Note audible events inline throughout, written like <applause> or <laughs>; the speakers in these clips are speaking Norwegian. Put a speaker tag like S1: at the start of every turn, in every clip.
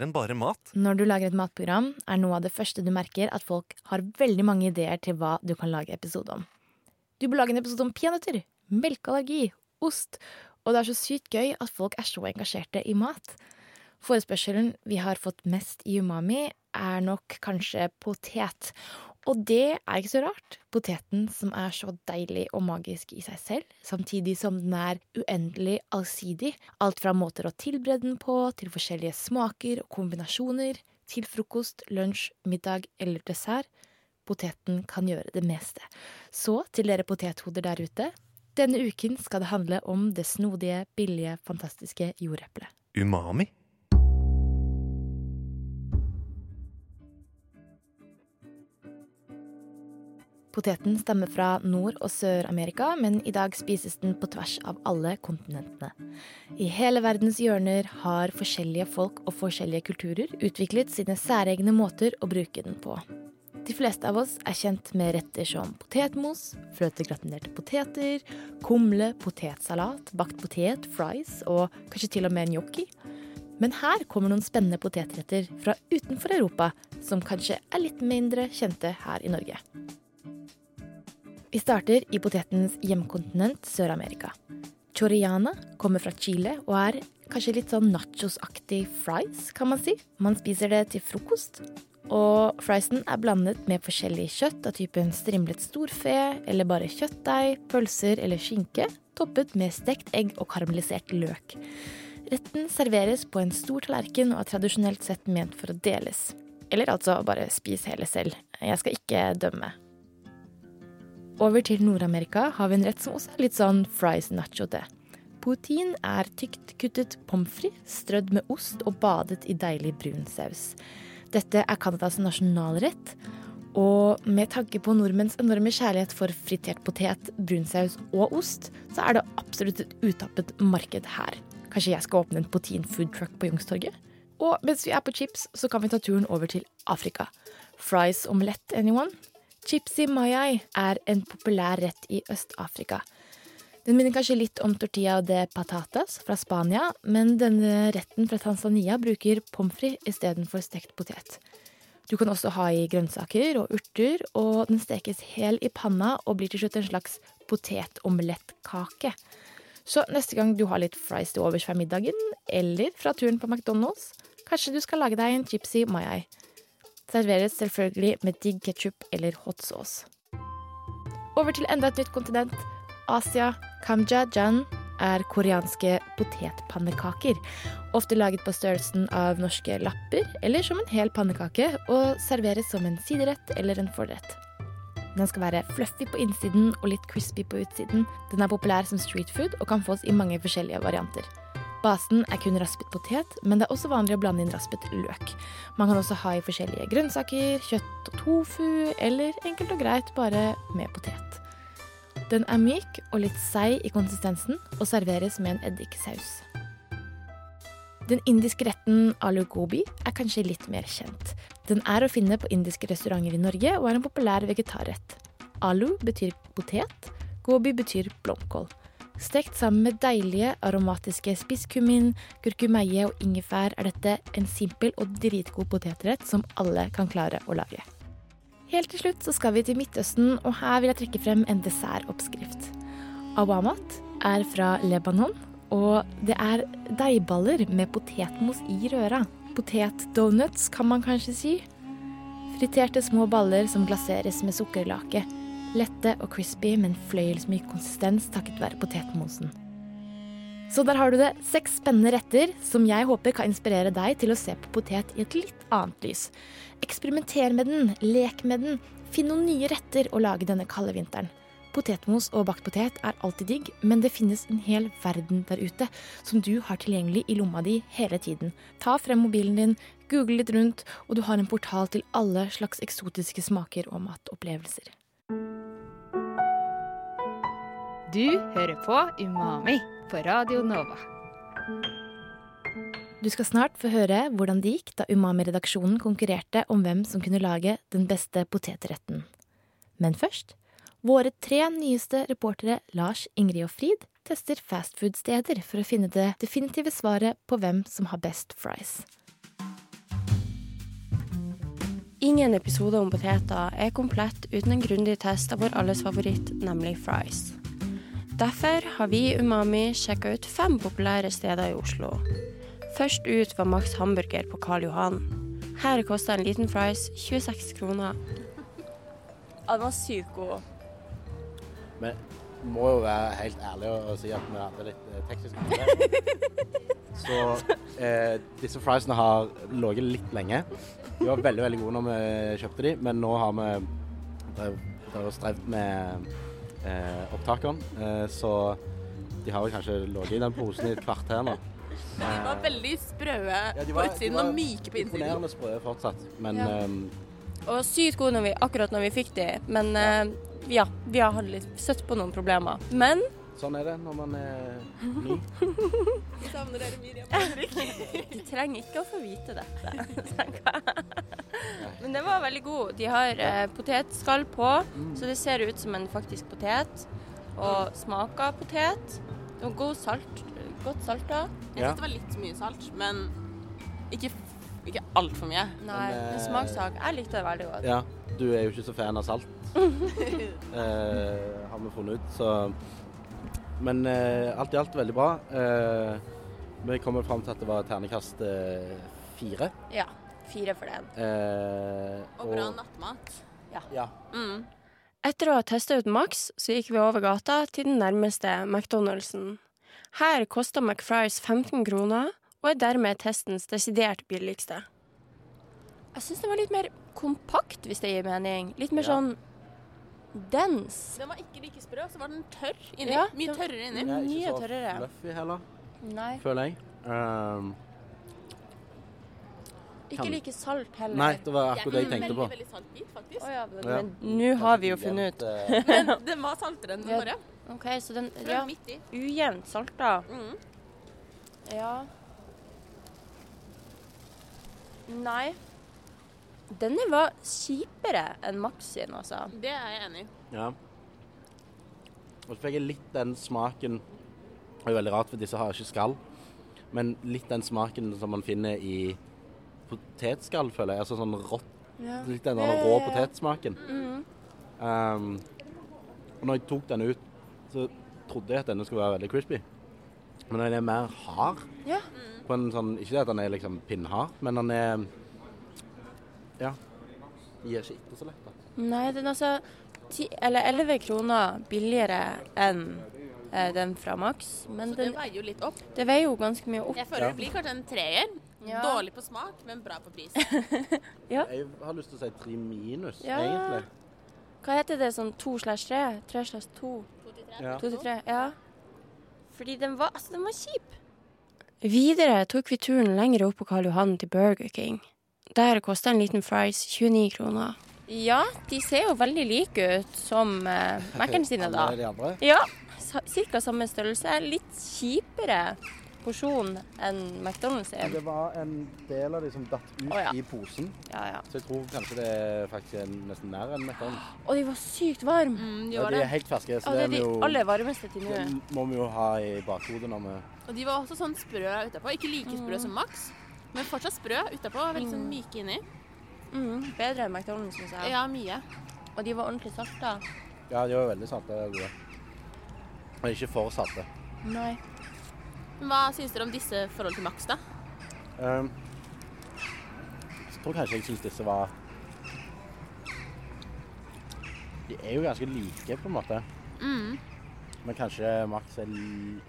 S1: Mer enn bare mat.
S2: Når du lager et matprogram, er noe av det første du merker at folk har veldig mange ideer til hva du kan lage episode om. Du bør lage en episode om peanøtter, melkeallergi, ost, og det er så sykt gøy at folk er så engasjerte i mat. Forespørselen vi har fått mest i Umami, er nok kanskje potet. Og det er ikke så rart. Poteten som er så deilig og magisk i seg selv, samtidig som den er uendelig allsidig. Alt fra måter å tilberede den på, til forskjellige smaker og kombinasjoner, til frokost, lunsj, middag eller dessert. Poteten kan gjøre det meste. Så til dere potethoder der ute, denne uken skal det handle om det snodige, billige, fantastiske jordeplet.
S1: Umami.
S2: Poteten stammer fra Nord- og Sør-Amerika, men i dag spises den på tvers av alle kontinentene. I hele verdens hjørner har forskjellige folk og forskjellige kulturer utviklet sine særegne måter å bruke den på. De fleste av oss er kjent med retter som potetmos, fløtegratinerte poteter, kumle, potetsalat, bakt potet, fries og kanskje til og med gnocchi. Men her kommer noen spennende potetretter fra utenfor Europa som kanskje er litt mindre kjente her i Norge. Vi starter i potetens hjemkontinent Sør-Amerika. Choriana kommer fra Chile og er kanskje litt sånn nachosaktig fries, kan man si. Man spiser det til frokost. Og friesen er blandet med forskjellig kjøtt av typen strimlet storfe eller bare kjøttdeig, pølser eller skinke, toppet med stekt egg og karamellisert løk. Retten serveres på en stor tallerken og er tradisjonelt sett ment for å deles. Eller altså bare spis hele selv. Jeg skal ikke dømme. Over til Nord-Amerika har vi en rett som også er litt sånn fries nacho-te. Poutine er tykt kuttet pommes frites strødd med ost og badet i deilig brun saus. Dette er Canadas nasjonalrett, og med tanke på nordmenns enorme kjærlighet for fritert potet, brunsaus og ost, så er det absolutt et utappet marked her. Kanskje jeg skal åpne en poutine food truck på Youngstorget? Og mens vi er på chips, så kan vi ta turen over til Afrika. Fries omelett, anyone? Chipsi mayai er en populær rett i Øst-Afrika. Den minner kanskje litt om tortilla de patatas fra Spania, men denne retten fra Tanzania bruker pommes frites istedenfor stekt potet. Du kan også ha i grønnsaker og urter, og den stekes hel i panna og blir til slutt en slags potetomlettkake. Så neste gang du har litt fries til overs fra middagen, eller fra turen på McDonald's, kanskje du skal lage deg en chipsy mayai. Serveres selvfølgelig med digg ketsjup eller hot sauce. Over til enda et nytt kontinent. Asia. Kamja-jan er koreanske potetpannekaker. Ofte laget på størrelsen av norske lapper eller som en hel pannekake, og serveres som en siderett eller en forrett. Den skal være fluffy på innsiden og litt crispy på utsiden. Den er populær som street food og kan fås i mange forskjellige varianter. Basen er kun raspet potet, men det er også vanlig å blande inn raspet løk. Man kan også ha i forskjellige grønnsaker, kjøtt og tofu, eller enkelt og greit bare med potet. Den er myk og litt seig i konsistensen og serveres med en eddiksaus. Den indiske retten alu gobi er kanskje litt mer kjent. Den er å finne på indiske restauranter i Norge og er en populær vegetarrett. Alu betyr potet, gobi betyr blomkål. Stekt sammen med deilige, aromatiske spisskummin, kurkumeie og ingefær er dette en simpel og dritgod potetrett som alle kan klare å lage. Helt til slutt så skal vi til Midtøsten, og her vil jeg trekke frem en dessertoppskrift. Awamat er fra Lebanon, og det er deigballer med potetmos i røra. Potetdonuts, kan man kanskje si. Friterte små baller som glaseres med sukkerlake. Lette og crispy, men fløyelsmyk konsistens takket være potetmosen. Så der har du det. Seks spennende retter som jeg håper kan inspirere deg til å se på potet i et litt annet lys. Eksperimenter med den, lek med den, finn noen nye retter å lage denne kalde vinteren. Potetmos og bakt potet er alltid digg, men det finnes en hel verden der ute som du har tilgjengelig i lomma di hele tiden. Ta frem mobilen din, google litt rundt, og du har en portal til alle slags eksotiske smaker og matopplevelser.
S3: Du hører på Umami på Radio Nova.
S2: Du skal snart få høre hvordan det gikk da Umami-redaksjonen konkurrerte om hvem som kunne lage den beste potetretten. Men først våre tre nyeste reportere Lars, Ingrid og Frid tester fastfood-steder for å finne det definitive svaret på hvem som har best fries.
S4: Ingen episode om poteter er komplett uten en grundig test av vår alles favoritt, nemlig fries. Derfor har vi i Umami sjekka ut fem populære steder i Oslo. Først ut var Max Hamburger på Karl Johan. Her kosta en liten fries 26 kroner. Ja, den var sykt god.
S5: Vi må jo være helt ærlige og, si at vi hadde litt tekstisk. tekniske problemer. Så eh, disse friesene har ligget litt lenge. De var veldig veldig gode når vi kjøpte de, men nå har vi strevd med eh, opptakene. Eh, så de har vel kanskje ligget i den posen i et kvarter nå.
S6: De var veldig sprø
S5: Ja, de
S6: på utsiden
S5: de var
S6: og myke på innsiden.
S5: Imponerende sprø fortsatt, men
S4: Ja.
S5: eh,
S4: Og sykt gode når vi, akkurat når vi fikk de, men eh, ja, vi har hatt litt søtt på noen problemer. Men
S5: sånn er det når man er ny.
S6: Vi <laughs> savner dere, Miriam og <laughs> Henrik.
S4: de trenger ikke å få vite dette. <laughs> tenker jeg. <laughs> Men det var veldig god. De har eh, potetskall på, så det ser ut som en faktisk potet. Og smaker potet. Og god salt. Godt salta.
S6: Jeg
S5: Ja.
S6: det var litt mye salt, men ikke, ikke altfor mye.
S4: Nei,
S5: Men, eh,
S4: en smakssak. Jeg likte det veldig godt.
S5: Ja, du er jo ikke så fan av salt, <laughs> eh, har vi funnet ut. Så. Men eh, alt i alt veldig bra. Eh, vi kommer fram til at det var ternekast eh, fire.
S4: Ja. Fire for den.
S5: Eh,
S6: Og bra nattmat.
S5: Ja.
S6: Mm.
S4: Etter å ha testa ut Max, så gikk vi over gata til den nærmeste McDonald'sen. Her kosta McFries 15 kroner, og er dermed testens desidert billigste. Jeg syns den var litt mer kompakt, hvis det gir mening. Litt mer
S5: Ja.
S4: sånn dens.
S6: Den var ikke like sprø, så var den tørr inni.
S4: Ja,
S6: Mye tørrere inni.
S5: Ja,
S4: Mye
S5: ikke så
S4: tørrere.
S5: fluffy heller,
S4: Nei.
S5: føler jeg. Um,
S4: Ikke like salt heller.
S5: nei, det var akkurat det jeg tenkte på.
S6: Veldig, veldig salt bit, faktisk.
S4: Å ja, men
S5: Ja.
S4: nå har vi jo funnet ut.
S5: Eh, <laughs>
S6: Men den var saltere enn den
S4: Ja.
S6: forrige.
S4: OK, så den
S6: er
S4: Ja,
S6: var midt i.
S4: ujevnt salta.
S6: Mm.
S4: Ja. Nei. Denne var kjipere enn Max sin, altså.
S6: Det er jeg enig i.
S5: Ja. Og så fikk jeg litt den smaken Det er jo veldig rart, for disse har ikke skall. Men litt den smaken som man finner i potetskall, føler jeg. Altså sånn rått
S4: Ja.
S5: Litt den der rå potetsmaken.
S4: Mm.
S5: Um, og når jeg tok den ut, så trodde jeg at denne skulle være veldig crispy. Men den er mer hard.
S4: Ja.
S5: På en sånn, ikke det at den er liksom pinnhard, men den er Ja. Gir ikke etter så lett. da.
S4: Nei, den er altså ti, eller 11 kroner billigere enn eh, den fra Max. Men
S6: Så det
S4: den,
S6: veier jo litt opp.
S4: det veier jo ganske mye opp.
S6: Jeg føler
S5: Ja.
S6: det blir kanskje en treer.
S4: Ja.
S6: Dårlig på smak, men bra på pris. <laughs>
S5: Jeg har lyst til å si tre minus,
S4: Ja.
S5: egentlig.
S4: Hva heter det sånn to slash tre? Tre slash to?
S5: Ja.
S4: To til tre, ja. Fordi den var, altså, den var kjip. Videre tok vi turen lenger opp på Karl Johan til Burger King. Der kosta en liten fries 29 kroner. Ja, de ser jo veldig like ut som uh, Mac-ene sine, da. <laughs>
S5: Alle de andre.
S4: Ja, ca. samme størrelse. Litt kjipere porsjon enn McDonald's er.
S5: Det var en del av de som datt ut
S4: oh, ja.
S5: i posen,
S4: Ja, ja.
S5: så jeg tror kanskje det er faktisk er nesten mer enn McDonald's.
S4: Og de var sykt varme.
S6: Mm, de
S5: Ja,
S6: var
S5: de er helt ferske, så
S4: Ja,
S5: det,
S4: er de
S5: jo,
S4: aller varmeste til nå.
S5: det må vi jo ha i bakhodet når vi
S6: Og de var også sånn sprø utapå. Ikke like sprø
S4: Mm.
S6: som Max, men fortsatt sprø utapå. Veldig sånn myke inni.
S4: Mm, bedre enn McDonald's, syns jeg.
S6: Ja, mye.
S4: Og de var ordentlig salta.
S5: Ja, de var veldig salte gode. Men ikke for salte.
S4: Nei.
S6: Hva syns dere om disse forhold til Max, da?
S5: Um, jeg tror kanskje jeg syns disse var De er jo ganske like, på en måte.
S6: Mm.
S5: Men kanskje Max er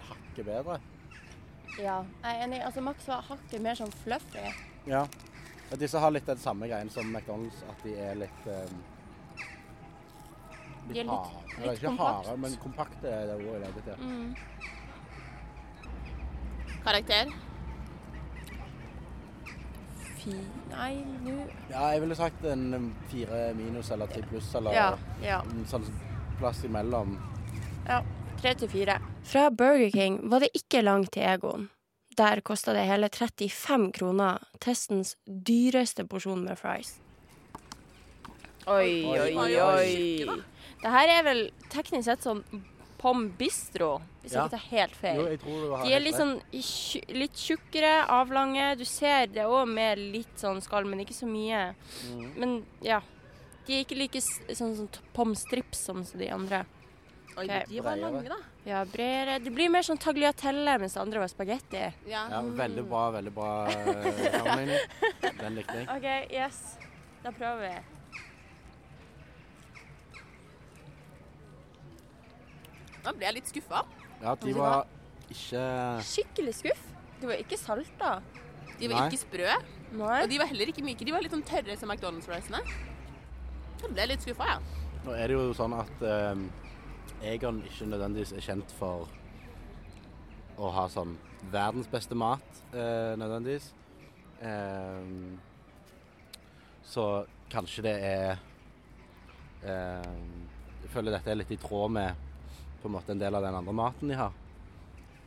S5: hakket bedre.
S4: Ja, jeg er enig. Altså, Max var hakket mer sånn fluffy.
S5: Ja. Og disse har litt den samme greien som McDonald's, at de er litt um,
S4: De er litt-
S5: harde. litt,
S4: litt
S5: ikke
S4: kompakt.
S5: harde, men kompakte er det ordet jeg leter etter.
S4: Mm.
S6: Karakter?
S4: fi... Nei, nå
S5: Ja, jeg ville sagt en fire minus eller tre pluss, eller
S4: Ja. ja.
S5: en sånn plass imellom.
S4: Tre til fire. Fra Burger King var det ikke langt til Egon. Der kosta det hele 35 kroner, testens dyreste porsjon med fries. Oi, oi,
S5: oi,
S4: oi. Det her er vel teknisk sett sånn Pom Bistro, hvis jeg ikke tar helt
S5: Jo,
S4: feil.
S5: jeg tror du har
S4: De er
S5: helt
S4: litt sånn litt tjukkere, avlange. Du ser det òg med litt sånn skall, men ikke så mye.
S5: Mm.
S4: Men ja. De er ikke like sånn, sånn pom strips som de andre.
S6: Oi,
S4: okay.
S6: de var lange, da.
S4: Ja, bredere. Det blir mer sånn tagliatelle, mens det andre var spagetti.
S6: Ja.
S5: Ja, veldig bra, veldig bra eh, sammenligning. <laughs> Den likte jeg.
S4: OK, yes. Da prøver vi.
S6: Da ble jeg litt skuffa.
S5: Ja, de var ikke
S4: Skikkelig skuff. De var ikke salta.
S6: De var
S5: Nei.
S6: ikke sprø,
S4: Nei.
S6: og de var heller ikke myke. De var litt sånn tørre som McDonald's-riesene. Da ble jeg litt skuffa, ja.
S5: Nå er det jo sånn at eh, Egon ikke nødvendigvis er kjent for å ha sånn verdens beste mat, eh, nødvendigvis. Eh, så kanskje det er eh, Jeg føler dette er litt i tråd med på en måte en del av den andre maten de har.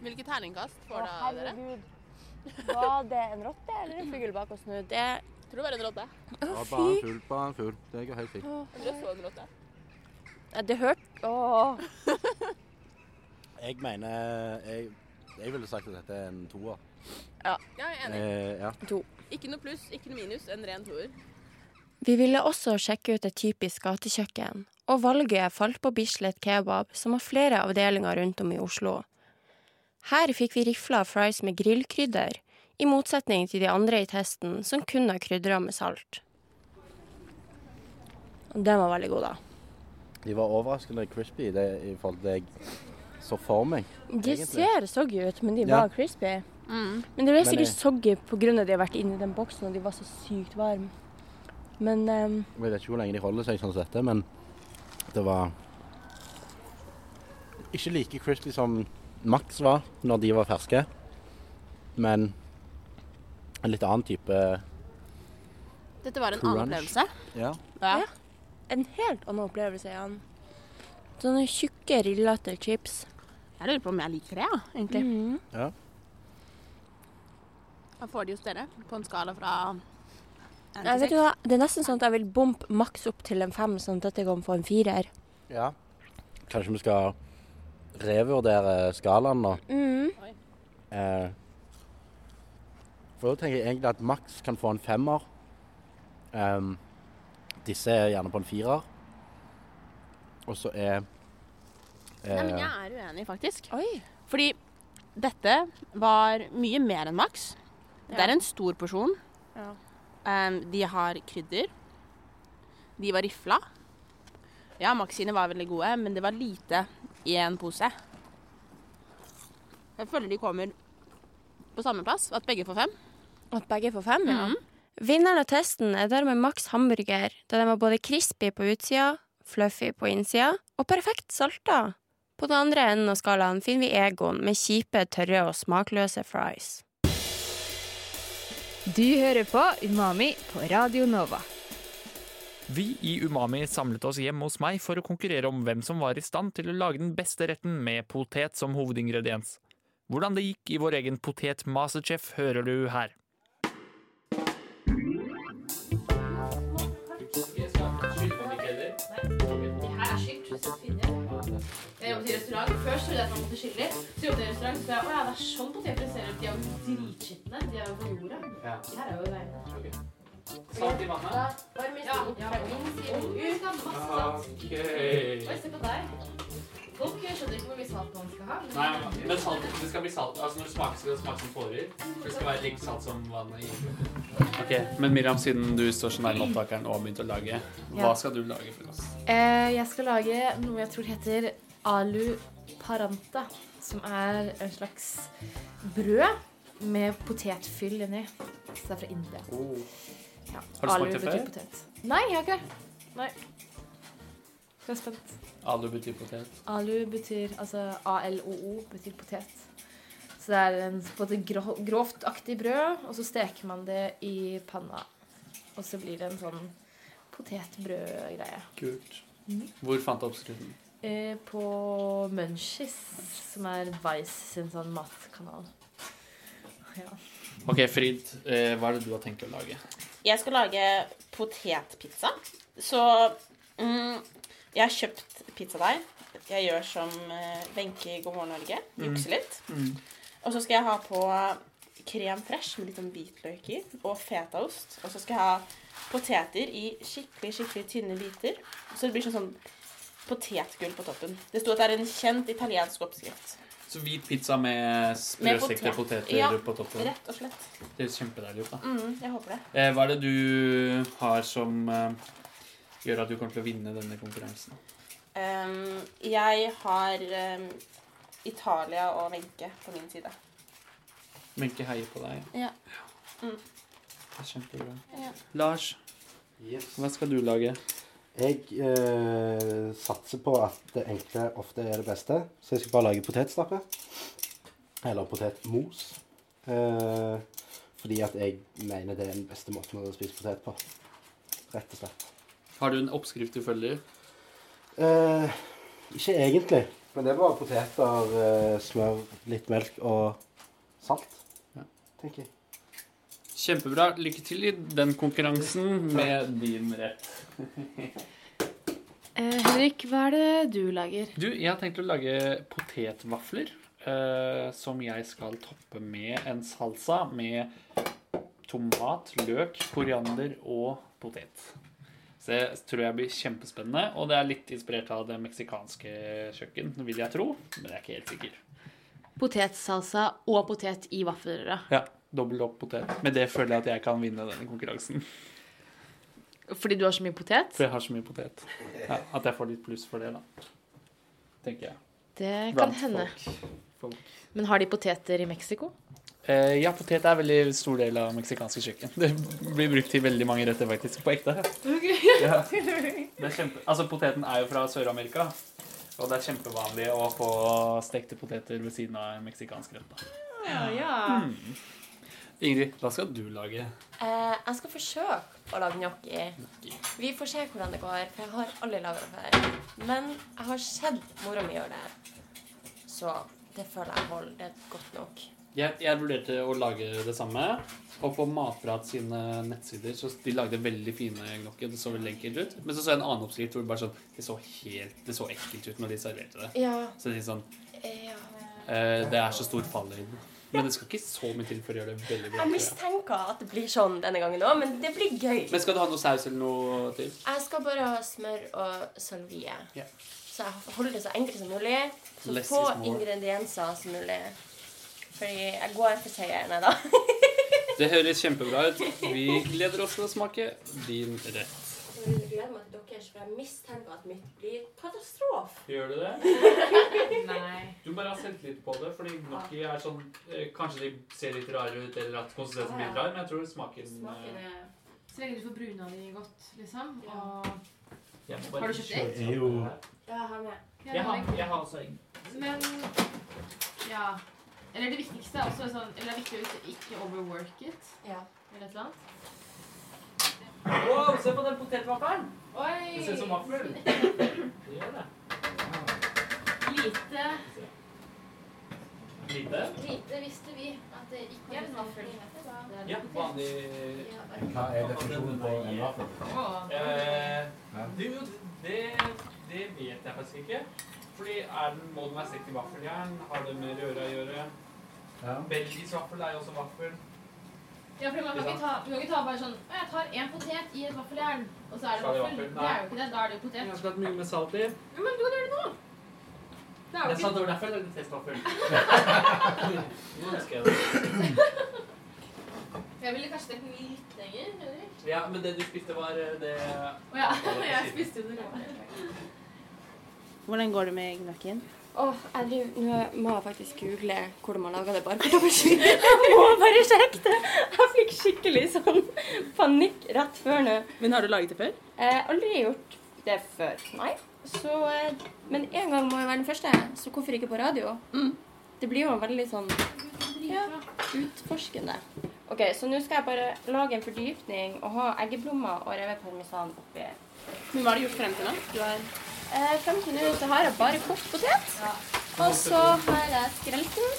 S6: Hvilke terningkast får
S4: Å,
S6: da dere?
S4: herregud. Var det en rotte eller en fugl bak oss nå? Det
S6: Jeg tror det var en rotte.
S5: Ja, bare en fugl, bare en fugl. Det går helt fint.
S6: Dere så en rotte.
S4: Ja, Det hørte Åh.
S5: Jeg mener jeg, jeg ville sagt at dette er en toer.
S6: Ja, jeg er enig.
S5: Eh, ja.
S6: Ikke noe pluss, ikke noe minus. En ren toer.
S4: Vi ville også sjekke ut et typisk gatekjøkken, og valget falt på Bislett kebab, som har flere avdelinger rundt om i Oslo. Her fikk vi rifla fries med grillkrydder, i motsetning til de andre i testen, som kun har krydra med salt. Og Den var veldig god, da.
S5: De var overraskende crispy det, i forhold til det jeg så for meg.
S4: De
S5: Egentlig.
S4: ser soggy ut, men de
S5: Ja.
S4: var crispy.
S6: Mm.
S4: Men de ble sikkert
S5: jeg-
S4: soggy pga. de har vært inni den boksen og de var så sykt varme. Men um...
S5: Jeg vet ikke hvor lenge de holder seg sånn som dette, men det var ikke like crispy som Max var når de var ferske. Men en litt annen type
S6: Dette var en
S5: Crunch.
S6: annen opplevelse.
S5: Ja.
S6: Ja.
S4: Ja. en helt annen opplevelse igjen. Sånne tjukke, rillete chips.
S6: Jeg lurer på om jeg liker det, ja, egentlig.
S4: Mhm.
S5: ja.
S6: Hva får de hos dere? På en skala fra
S4: Jeg
S6: til
S4: vet du hva, Det er nesten sånn at jeg vil bompe maks opp til en fem, sånn at dette kan få en firer.
S5: ja. Kanskje vi skal revurdere skalaen nå.
S4: Mm.
S5: Eh, for da tenker jeg egentlig at maks kan få en femmer. Um, disse er gjerne på en firer. Og så er
S6: Nei, men
S5: eh,
S6: jeg er uenig, faktisk.
S4: Oi.
S6: Fordi dette var mye mer enn maks. Det er en stor porsjon.
S4: Ja.
S6: Um, de har krydder. De var rifla. Ja, Max sine var veldig gode, men det var lite i en pose. Jeg føler de kommer på samme plass, at begge får fem.
S4: At begge får fem, ja.
S6: Mm.
S4: Vinneren av testen er dermed Max hamburger, da den var både crispy på utsida, fluffy på innsida og perfekt salta. På den andre enden av skalaen finner vi Egon med kjipe, tørre og smakløse fries.
S3: Du hører på Umami på Radio Nova.
S7: Vi i Umami samlet oss hjemme hos meg for å konkurrere om hvem som var i stand til å lage den beste retten med potet som hovedingrediens. Hvordan det gikk i vår egen potet-masterchef, hører du her.
S6: Trodde jeg at man måtte skille. Så jobbet jeg i restaurant, så jeg, å ja, det er sånn poteter ser ut. De er jo dritskitne. De er jo på jorda. De her er jo reine.
S7: Salt i vannet?
S6: Ja, ja. Ut av masse salt. Oi, se på deg. Folk skjønner ikke hvor mye salt man skal ha.
S7: Nei, men salt, det skal bli salt. Altså når det smaker, skal det smake som tårer. Det skal være like salt som vannet gir. Ok, Men Miriam, siden du står så nær opptakeren og har begynt å lage, hva skal du lage for oss?
S2: Eh, jeg skal lage noe jeg tror heter alu paranta, som er en slags brød med potetfyll inni. Så det er fra India. Ja,
S7: Har du smakt det før?
S2: Potet. Nei, jeg har ikke det. Nei. Jeg er spent.
S7: Alu betyr potet.
S2: Alu betyr Altså A-L-O-O betyr potet. Så det er en på en måte grovtaktig brød, og så steker man det i panna. Og så blir det en sånn potetbrødgreie.
S7: Kult. Hvor fant du oppskriften?
S2: Eh, på Munchies, som er Vice sin sånn matkanal. <laughs> Ja.
S7: Ok, Frid, eh, hva er det du har tenkt å lage?
S6: Jeg skal lage potetpizza. Så mm, jeg har kjøpt pizzadeig. Jeg gjør som eh, Wenche i God morgen Norge. Jukser litt. Og så skal jeg ha på krem fresh med litt sånn hvitløk i, og fetaost. Og så skal jeg ha poteter i skikkelig skikkelig tynne biter. Så det blir sånn, sånn potetgull på toppen. Det sto at det er en kjent italiensk oppskrift.
S7: Så hvit pizza med sprøstekte
S6: potet.
S7: poteter
S6: Ja,
S7: på toppen.
S6: Rett og slett.
S7: Det høres kjempedeilig ut. da.
S6: Mm, jeg håper det.
S7: Eh, hva er det du har som eh, gjør at du kommer til å vinne denne konkurransen?
S6: Um, jeg har um, Italia og Wenche på min side.
S7: Wenche heier på deg.
S6: Ja. Mm.
S7: Det er kjempebra.
S6: Ja.
S7: Lars, hva skal du lage?
S5: Jeg eh, satser på at det enkle ofte er det beste, så jeg skal bare lage potetstappe. Eller potetmos. Eh, fordi at jeg mener det er den beste måten å spise potet på. Rett og slett.
S7: Har du en oppskrift du følger?
S5: Eh, ikke egentlig. Men det er bare poteter, eh, smør, litt melk og salt.
S7: Ja.
S5: Tenker jeg.
S7: Kjempebra. Lykke til i den konkurransen med din rett. <laughs>
S2: Eh, Henrik, hva er det du lager?
S7: Du, jeg har tenkt å lage potetvafler. eh, som jeg skal toppe med en salsa med tomat, løk, koriander og potet. Så det tror jeg blir kjempespennende. Og det er litt inspirert av det meksikanske kjøkken, vil jeg tro. Men jeg er ikke helt sikker.
S2: Potetsalsa og potet i vaffelrøra.
S7: Ja, Dobbelt opp potet. Med det føler jeg at jeg kan vinne denne konkurransen.
S2: Fordi du har så mye potet?
S7: For jeg har så mye potet. Ja, at jeg får litt pluss for det, da. Tenker jeg.
S2: Det kan
S7: Blant
S2: hende.
S7: folk. folk.
S2: Men har de poteter i Mexico?
S7: Eh, ja, potet er en veldig stor del av meksikanske kjøkken. Det blir brukt til veldig mange retter, faktisk. På ekte. Ja. Det er kjempe... Altså, poteten er jo fra Sør-Amerika. Og det er kjempevanlig å få stekte poteter ved siden av en meksikansk rett. da.
S2: Ja, ja.
S7: Ingrid, hva skal du lage?
S4: Eh, jeg skal forsøke å lage gnocchi. Vi får se hvordan det går, for jeg har aldri laga det før. Men jeg har sett mora mi gjøre det, så det føler jeg holder. Det er godt nok.
S7: Jeg, jeg vurderte å lage det samme. Og på Matprat sine nettsider så de lagde veldig fine gnocchi. Det så veldig enkelt ut. Men så så jeg en annen oppskrift hvor det bare sånn Det så helt Det så ekkelt ut når de serverte det.
S4: Ja.
S7: Så det er sånn eh, Det er så stor fallhøyde. Men det skal ikke så mye til for å gjøre det veldig bra.
S4: Jeg mistenker at det blir sånn denne gangen òg, men det blir gøy.
S7: Men skal du ha noe saus eller noe til?
S4: Jeg skal bare ha smør og salvie.
S7: Yeah.
S4: Så jeg holder det så enkelt som mulig. Så
S7: Less
S4: få ingredienser som mulig. Fordi jeg går for seieren, jeg, da. <laughs>
S7: Det høres kjempebra ut. Vi gleder oss til å smake din rett.
S4: Gleder meg til deres, for jeg mistenker at mitt blir katastrofe.
S7: Gjør du det? <laughs>
S6: Nei.
S7: Du bare har selvtillit på det, fordi gnocchi er sånn eh, Kanskje de ser litt rare ut, eller at konsistensen blir rar, men jeg tror smaken
S6: Smaken
S7: eh,
S6: er Så lenge du får bruna de godt, liksom. Og
S7: ja, bare
S6: Har du kjøpt egg?
S5: jo
S4: Ja, jeg har med.
S7: Jeg har, jeg har også egg.
S6: Men ja. Eller det viktigste er også sånn Eller det er viktig å ikke overwork it.
S4: Ja.
S6: Eller et eller annet.
S7: Wow, se på den potetvaffelen!
S6: Oi!
S7: Det ser ut som vaffel. Det gjør det.
S6: Lite
S7: Lite?
S6: Lite visste vi at det ikke er en vaffel.
S7: Ja, vanlig
S5: Hva er definisjonen på en vaffel?
S7: Eh, du, det, det vet jeg faktisk ikke. Fordi er den, må den være stekt i vaffeljern? Har det med røre å gjøre?
S5: Ja.
S7: Belgisk vaffel er jo også vaffel.
S6: Ja, for man kan ikke ta, man kan ikke ta bare sånn «Å, Jeg tar en potet i et vaffeljern, og så er det vaffel. Det er jo ikke det. Da er det jo potet.
S7: Jeg har hatt mye med salt i.
S6: Ja, Men du kan gjøre det nå! Det er jo
S7: Jeg sa det var derfor jeg lagde testvaffel. <laughs> Nå husker jeg det.
S6: Jeg ville kanskje tenkt mye litt lenger. Eller?
S7: Ja, men det du spiste, var eh, det
S6: Å ja. <laughs> Jeg spiste jo det rå.
S8: Hvordan går det med gnoccien?
S4: Åh, nå må jeg faktisk google hvordan man lager det, skyld. <laughs> Jeg må bare sjekke det. Jeg fikk skikkelig sånn panikk rett før nå.
S8: Men har du laget det før?
S4: Eh, aldri gjort det før, nei. Så, eh, men en gang må jo være den første, så hvorfor ikke på radio? Det blir jo veldig sånn Ja, utforskende. Ok, Så nå skal jeg bare lage en fordypning og ha eggeblommer og revet parmesan oppi.
S6: Men hva har du gjort frem til nå? Du er
S4: Eh, frem til nå så har jeg bare kokt potet. Og så har jeg skrelt den.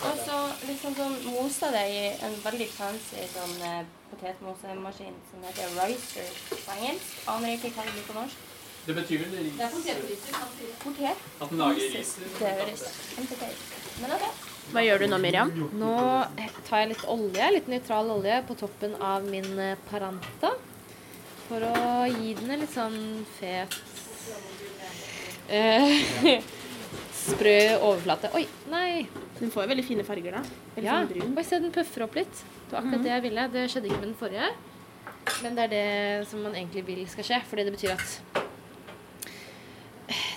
S4: Og så liksom sånn mosa det i en veldig fancy sånn eh, potetmosemaskin som heter ricer på engelsk. Aner ikke hva det blir på norsk.
S7: Det betyr vel ris?
S4: Potet.
S7: At den lager ris?
S4: Det høres kjempeteit Men ok.
S6: Hva gjør du nå, Miriam?
S8: Nå tar jeg litt olje, litt nøytral olje, på toppen av min eh, paranta. For å gi den en litt sånn fet <laughs> Sprø overflate. Oi, nei.
S6: Den får jo veldig fine farger, da. Veldig
S8: Ja.
S6: brun.
S8: Oi, se, den puffer opp litt. Det var akkurat det jeg ville. Det skjedde ikke med den forrige. Men det er det som man egentlig vil skal skje, fordi det betyr at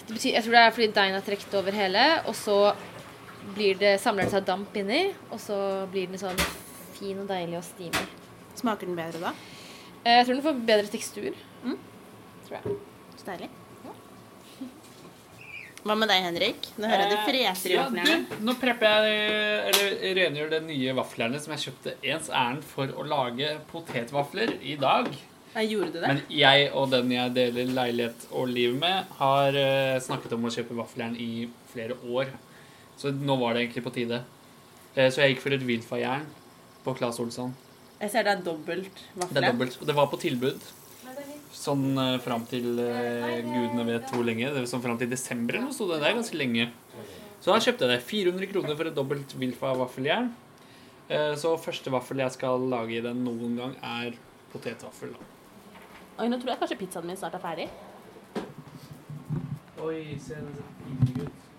S8: det betyr, Jeg tror det er fordi deigen er trukket over hele, og så blir det, samler det seg damp inni, og så blir den sånn fin og deilig og steamy.
S6: Smaker den bedre da?
S8: Eh, Jeg tror den får bedre tekstur.
S6: Mm.
S8: Tror jeg.
S6: Så deilig. Hva med deg, Henrik? Nå hører jeg du freser i
S7: Ja,
S6: vaflene.
S7: nå prepper jeg Eller rengjør de nye vaflene som jeg kjøpte ens ærend for å lage potetvafler i dag.
S6: Jeg gjorde du det?
S7: Men jeg og den jeg deler leilighet og liv med, har eh, snakket om å kjøpe vaffeljern i flere år. Så nå var det egentlig på tide. Eh, så jeg gikk for et Wilfa-jern på Claes Olsson.
S6: Jeg ser det er dobbelt
S7: Det er dobbelt. Og det var på tilbud. Sånn uh, fram til eh, gudene vet hvor lenge. Det var sånn fram til desember eller noe sto det. der er ganske lenge. Så da kjøpte jeg det. 400 kroner for et dobbelt Wilfa vaffeljern. Eh, så første vaffel jeg skal lage i den noen gang, er potetvaffel. da.
S6: Oi, nå tror jeg kanskje pizzaen min snart er ferdig.
S7: Oi, se den ser fin ut.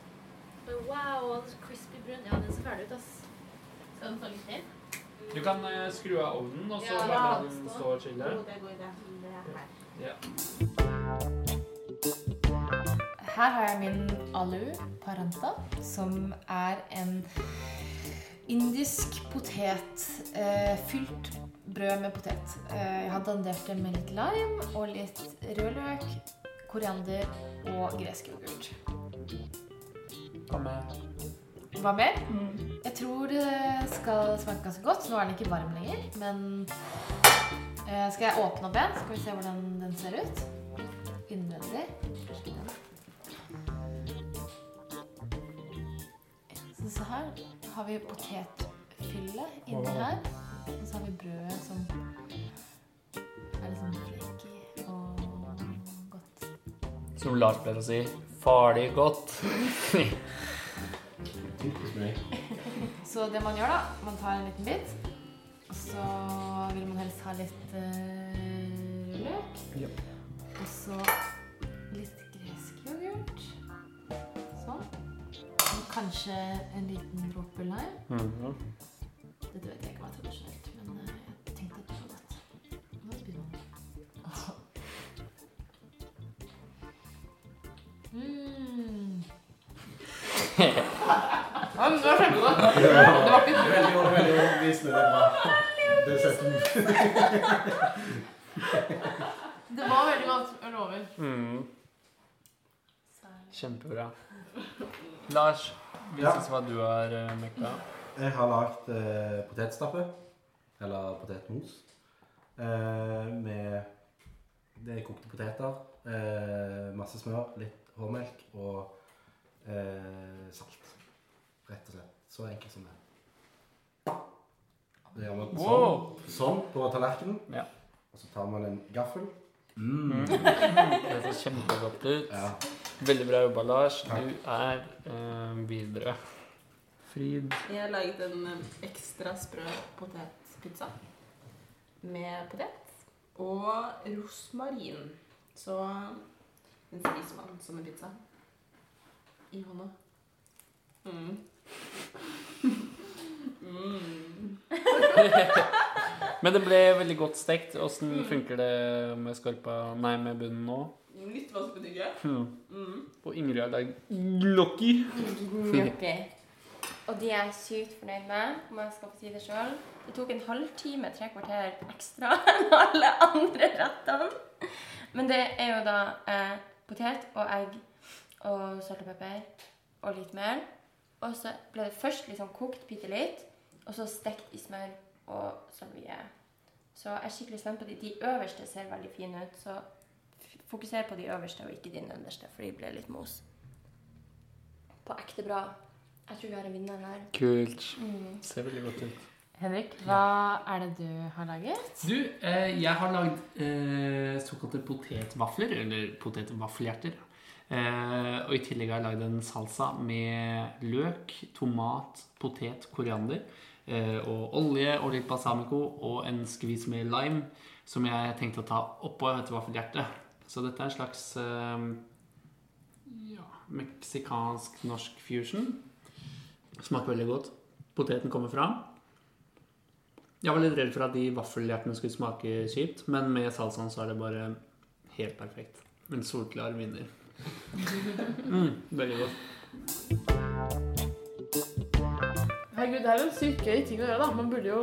S8: Wow, crispy brun. Ja, den ser ferdig ut, ass.
S6: Skal den få litt til?
S7: Du kan eh, skru av ovnen, og så
S6: Ja,
S7: la den stå og chille.
S6: I
S7: Ja.
S8: Her har jeg min alu paranta, som er en indisk potet, eh, fylt brød med potet. Eh, jeg har dandert det med litt lime og litt rødløk, koriander og gresk yoghurt.
S7: Hva med
S8: Hva mer? Jeg tror det skal smake ganske godt. Nå er den ikke varm lenger, men eh, skal jeg åpne opp en? Skal vi se hvordan den ser ut? Innvendig. Så, så her har vi potetfylle inni her. Og så har vi brødet som er litt sånn flaky og godt.
S7: Som Lars pleier å si farlig godt. <laughs>
S8: Så det man gjør da, man tar en liten bit, og så vil man helst ha litt uh, løk.
S7: Ja.
S8: Og så litt gresk yoghurt. Sånn. Og kanskje en liten dråpe lime.
S7: Mhm.
S8: Dette vet jeg ikke hva er tradisjonelt, men uh, jeg tenkte at det var godt. Nå spiser man. Mm. <laughs> Ja, men det var kjempegodt. Det var ikke
S5: veldig overbevisende. Det er setter
S8: Det var veldig godt. Jeg lover.
S7: Mm. Kjempebra. Lars, vis
S5: Ja.
S7: oss hva du har uh, mekka.
S5: Jeg har lagd eh, potetstappe, eller potetmos, eh, med det er kokte poteter, eh, masse smør, litt hårmelk og eh, salt. Rett og slett. Så enkelt som det. Det gjør man sånn,
S7: Wow.
S5: sånn på tallerkenen,
S7: Ja.
S5: og så tar man en gaffel. Mm. <laughs>
S7: Det ser kjempegodt ut.
S5: Ja.
S7: Veldig bra jobba, Lars.
S5: Takk.
S7: Du er eh, videre. Frid.
S6: Jeg har laget en eh, ekstra sprø potetpizza med potet og rosmarin. Så den spiser man som en pizza i hånda. Mm. <laughs> Mm. <laughs>
S7: Men det ble veldig godt stekt. Åssen funker det med skorpa Nei, med bunnen nå?
S6: Litt vaskebetygge.
S7: Hmm.
S6: Mm.
S7: Og Ingrid har lagd.
S4: Gnocchi. Og de er jeg sykt fornøyd med, om jeg skal få si det sjøl. Det tok en halvtime, tre kvarter ekstra <laughs> enn alle andre rettene. Men det er jo da eh, potet og egg og salt og pepper og litt mel. Og så ble det først liksom kokt bitte litt, og så stekt i smør og salvie. Så jeg er skikkelig spent på de. De øverste ser veldig fine ut, så fokuser på de øverste og ikke de nederste, for de ble litt mos. På ekte bra. Jeg tror vi har en vinner her.
S7: Kult.
S4: Mm.
S7: Ser veldig godt ut.
S8: Henrik, hva er det du har laget?
S7: Du, eh, jeg har lagd eh, såkalte potetvafler, eller potetvaffelhjerter. Eh, og i tillegg har jeg lagd en salsa med løk, tomat, potet, koriander. Eh, og olje og litt balsamico og en skvis med lime som jeg tenkte å ta oppå et vaffelhjerte. Så dette er en slags eh, ja, meksikansk-norsk fusion. Smaker veldig godt. Poteten kommer fram. Jeg var litt redd for at de vaffelhjertene skulle smake kjipt, men med salsaen så er det bare helt perfekt. En solklar vinner. Mm, veldig godt.
S8: Herregud, det er jo en sykt gøy ting å gjøre, da. Man burde jo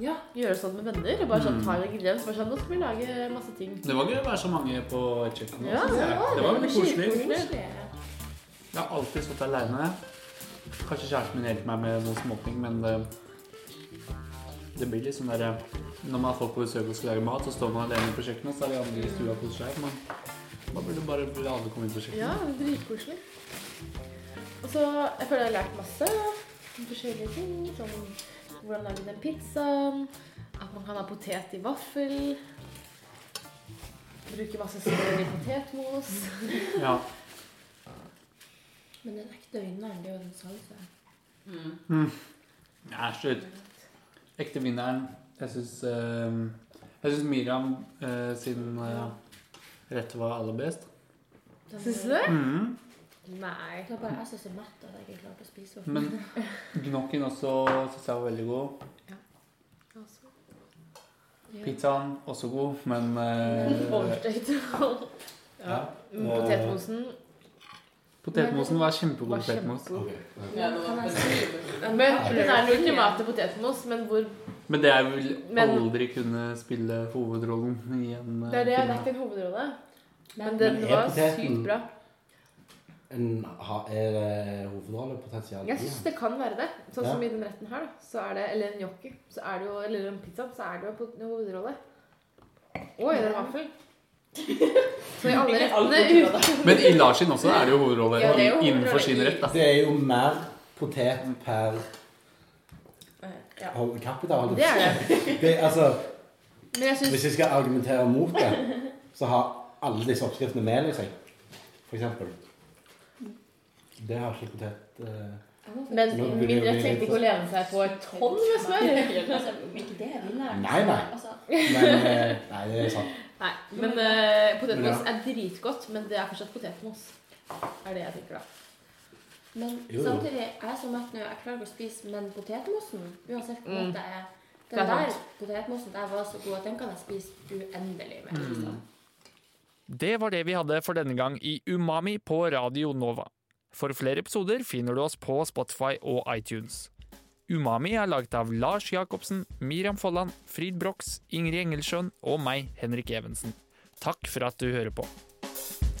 S8: ja, gjøre sånn med venner. Bare sånn ta en ingrediens. Bare sånn, nå skal vi lage masse ting.
S7: Det var gøy å være så mange på et kjøkken.
S8: Ja,
S7: det var veldig koselig. Jeg har alltid stått alene. Kanskje kjæresten min hjelper meg med noen småting, men det, det blir litt sånn der Når man har folk på besøk og skal lage mat, så står man alene på kjøkkenet, så er de andre i stua og koser seg. Man burde bare alle komme inn på
S8: Ja,
S7: kjøkkenet.
S8: er dritkoselig. Og så jeg føler jeg har lært masse om forskjellige ting. Som hvordan lage den pizzaen. At man kan ha potet i vaffel. Bruke masse smør i potetmos.
S7: Ja. <laughs>
S4: Men den ekte vinneren, det er jo den salsa.
S7: Ja, slutt. Ekte vinneren. Jeg syns Jeg syns Miriam uh, sin eh, rett var aller best.
S8: Syns du det?
S7: Mhm.
S8: Nei.
S4: Det var bare jeg som er så mett at jeg ikke klarte å spise opp.
S7: Men gnokken også syns jeg var veldig god. Ja.
S8: Altså.
S7: Pizzaen også god, men <laughs> eh,
S8: Overstekt. ja.
S5: Og
S8: Potetmosen.
S7: potetmosen var kjempegod
S8: Var
S7: potetmos.
S8: Okay.
S6: Ja, det var
S8: Men Den er nok mat til potetmos, men hvor
S7: Men det er vel
S8: Men-
S7: aldri kunne spille hovedrollen i en eh,
S8: Det er det, det er ikke en hovedrolle. Men den
S5: Men
S8: var sykt bra.
S5: En, er det hovedrollepotensial?
S8: Jeg syns det kan være det. Sånn
S5: Ja.
S8: som i den retten her, da. Så er det, eller en gnocchi, så er det jo, eller en pizza, så er det jo på- en hovedrolle. Og i den vaffel. <laughs> Så i alle rettene.
S7: Men i Larsin også er det jo hovedrolle
S8: Ja, det jo
S7: innenfor sin rett. da.
S5: Det er jo mer potet per
S8: Ja.
S5: Kapital,
S8: Det er
S5: det. <laughs> Det, altså,
S8: Men jeg synes...
S5: hvis jeg skal argumentere mot det, så har alle disse oppskriftene mel i seg. For eksempel. Det har ikke potet eh,
S8: Men mindre ikke å lene seg på et tonn med smør.
S4: Ikke det.
S5: Nei, nei.
S4: Altså,
S5: Men eh, Nei, det er sant.
S8: Nei, men uh, potetmos er dritgodt, men det er fortsatt potetmos. Er det jeg tenker, da.
S4: Men
S5: Jo, jo.
S4: samtidig, jeg er så mett nå, jeg klarer ikke å spise, men potetmosen, uansett hvor
S8: Mm.
S4: godt det er,
S8: Det
S4: den
S8: er
S4: der potetmosen der var så god at den kan jeg spise uendelig med.
S7: Mm.
S4: liksom.
S7: Det var det vi hadde for denne gang i Umami på Radio Nova. For flere episoder finner du oss på Spotify og iTunes. Umami er laget av Lars Jacobsen, Miriam Folland, Frid Brox, Ingrid Engelsjøen og meg, Henrik Evensen. Takk for at du hører på.